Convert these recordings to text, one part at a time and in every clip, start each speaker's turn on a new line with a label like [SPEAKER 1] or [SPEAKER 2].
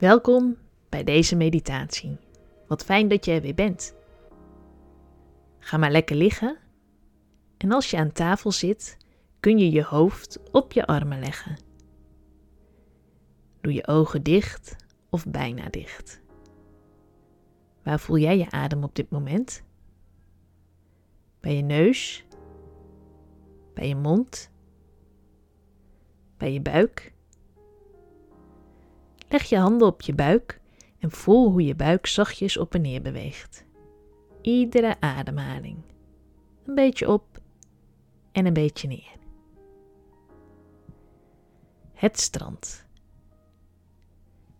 [SPEAKER 1] Welkom bij deze meditatie. Wat fijn dat je er weer bent. Ga maar lekker liggen en als je aan tafel zit, kun je je hoofd op je armen leggen. Doe je ogen dicht of bijna dicht. Waar voel jij je adem op dit moment? Bij je neus? Bij je mond? Bij je buik? Leg je handen op je buik en voel hoe je buik zachtjes op en neer beweegt. Iedere ademhaling. Een beetje op en een beetje neer. Het strand.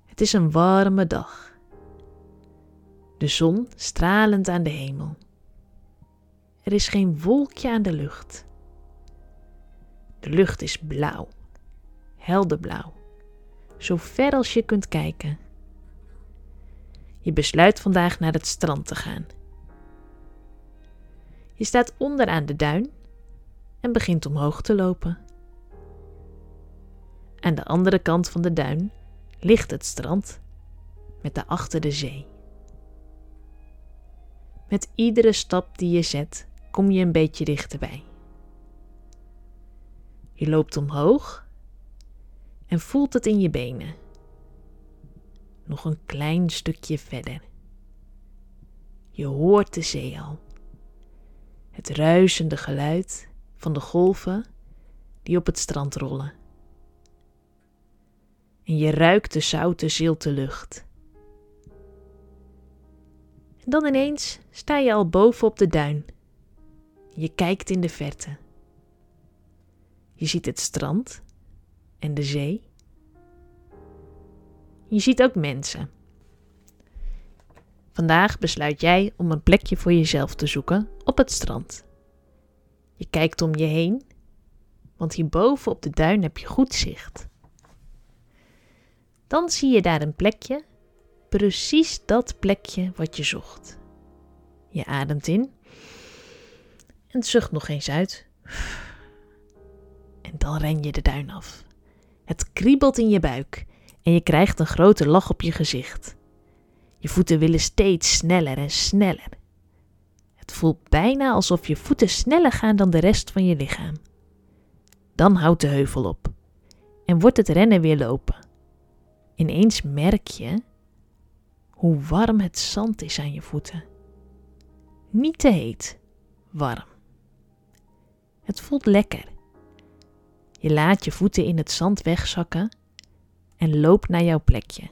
[SPEAKER 1] Het is een warme dag. De zon stralend aan de hemel. Er is geen wolkje aan de lucht. De lucht is blauw, helder blauw zo ver als je kunt kijken. Je besluit vandaag naar het strand te gaan. Je staat onderaan de duin en begint omhoog te lopen. Aan de andere kant van de duin ligt het strand met daarachter de zee. Met iedere stap die je zet, kom je een beetje dichterbij. Je loopt omhoog en voelt het in je benen. Nog een klein stukje verder. Je hoort de zee al. Het ruisende geluid van de golven die op het strand rollen. En je ruikt de zoute zilte lucht. En dan ineens sta je al boven op de duin. Je kijkt in de verte. Je ziet het strand en de zee. Je ziet ook mensen. Vandaag besluit jij om een plekje voor jezelf te zoeken op het strand. Je kijkt om je heen, want hierboven op de duin heb je goed zicht. Dan zie je daar een plekje, precies dat plekje wat je zocht. Je ademt in en zucht nog eens uit. En dan ren je de duin af. Het kriebelt in je buik en je krijgt een grote lach op je gezicht. Je voeten willen steeds sneller en sneller. Het voelt bijna alsof je voeten sneller gaan dan de rest van je lichaam. Dan houdt de heuvel op en wordt het rennen weer lopen. Ineens merk je hoe warm het zand is aan je voeten. Niet te heet, warm. Het voelt lekker. Je laat je voeten in het zand wegzakken en loopt naar jouw plekje.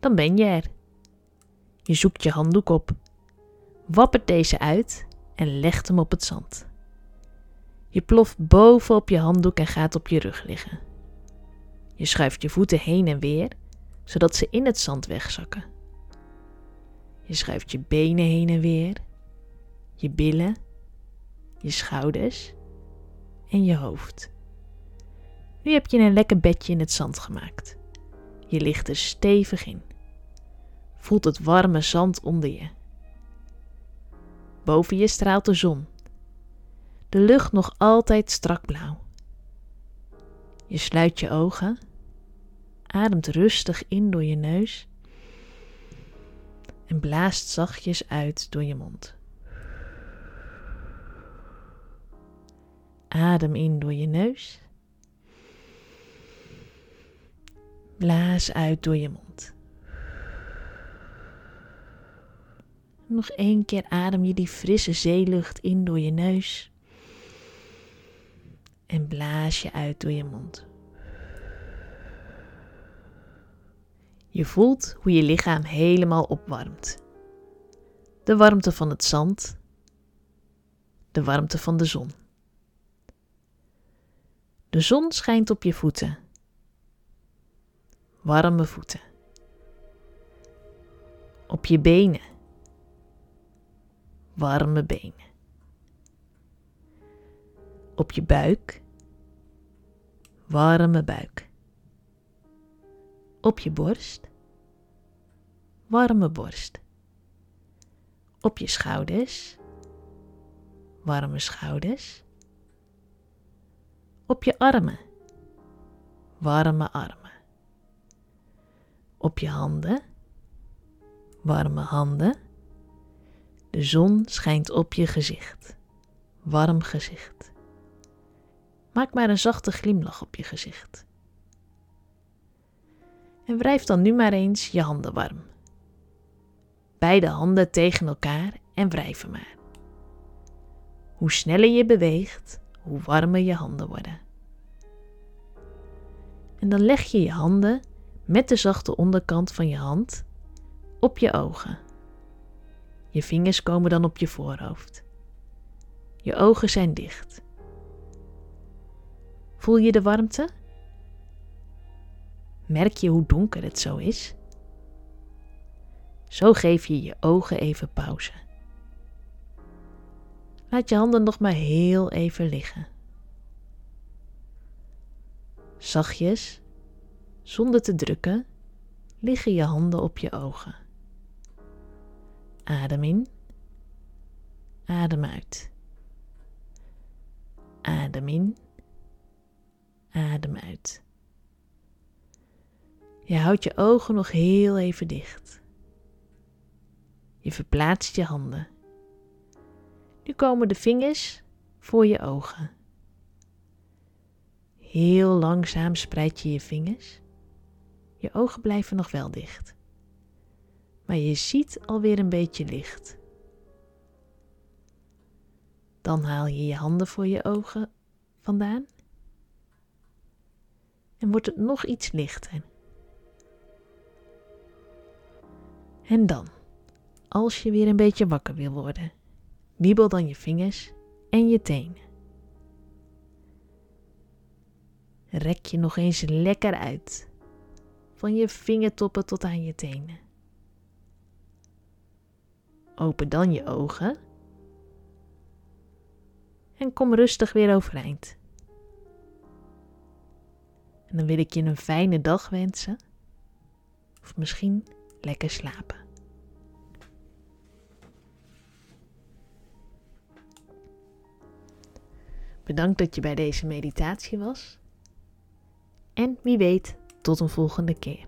[SPEAKER 1] Dan ben je er. Je zoekt je handdoek op, wappert deze uit en legt hem op het zand. Je ploft boven op je handdoek en gaat op je rug liggen. Je schuift je voeten heen en weer, zodat ze in het zand wegzakken. Je schuift je benen heen en weer, je billen, je schouders en je hoofd. Nu heb je een lekker bedje in het zand gemaakt. Je ligt er stevig in. Voelt het warme zand onder je. Boven je straalt de zon. De lucht nog altijd strak blauw. Je sluit je ogen, ademt rustig in door je neus en blaast zachtjes uit door je mond. Adem in door je neus. Blaas uit door je mond. Nog één keer adem je die frisse zeelucht in door je neus. En blaas je uit door je mond. Je voelt hoe je lichaam helemaal opwarmt. De warmte van het zand, de warmte van de zon. De zon schijnt op je voeten warme voeten. Op je benen. Warme benen. Op je buik. Warme buik. Op je borst. Warme borst. Op je schouders. Warme schouders. Op je armen. Warme armen op je handen. Warme handen. De zon schijnt op je gezicht. Warm gezicht. Maak maar een zachte glimlach op je gezicht. En wrijf dan nu maar eens je handen warm. Beide handen tegen elkaar en wrijven maar. Hoe sneller je beweegt, hoe warmer je handen worden. En dan leg je je handen met de zachte onderkant van je hand op je ogen. Je vingers komen dan op je voorhoofd. Je ogen zijn dicht. Voel je de warmte? Merk je hoe donker het zo is? Zo geef je je ogen even pauze. Laat je handen nog maar heel even liggen. Zachtjes, zonder te drukken, liggen je handen op je ogen. Adem in, adem uit. Adem in, adem uit. Je houdt je ogen nog heel even dicht. Je verplaatst je handen. Nu komen de vingers voor je ogen. Heel langzaam spreid je je vingers. Je ogen blijven nog wel dicht. Maar je ziet alweer een beetje licht. Dan haal je je handen voor je ogen vandaan. En wordt het nog iets lichter. En dan, als je weer een beetje wakker wil worden, wiebel dan je vingers en je tenen. Rek je nog eens lekker uit, van je vingertoppen tot aan je tenen. Open dan je ogen en kom rustig weer overeind. En dan wil ik je een fijne dag wensen, of misschien lekker slapen. Bedankt dat je bij deze meditatie was. En wie weet, tot een volgende keer.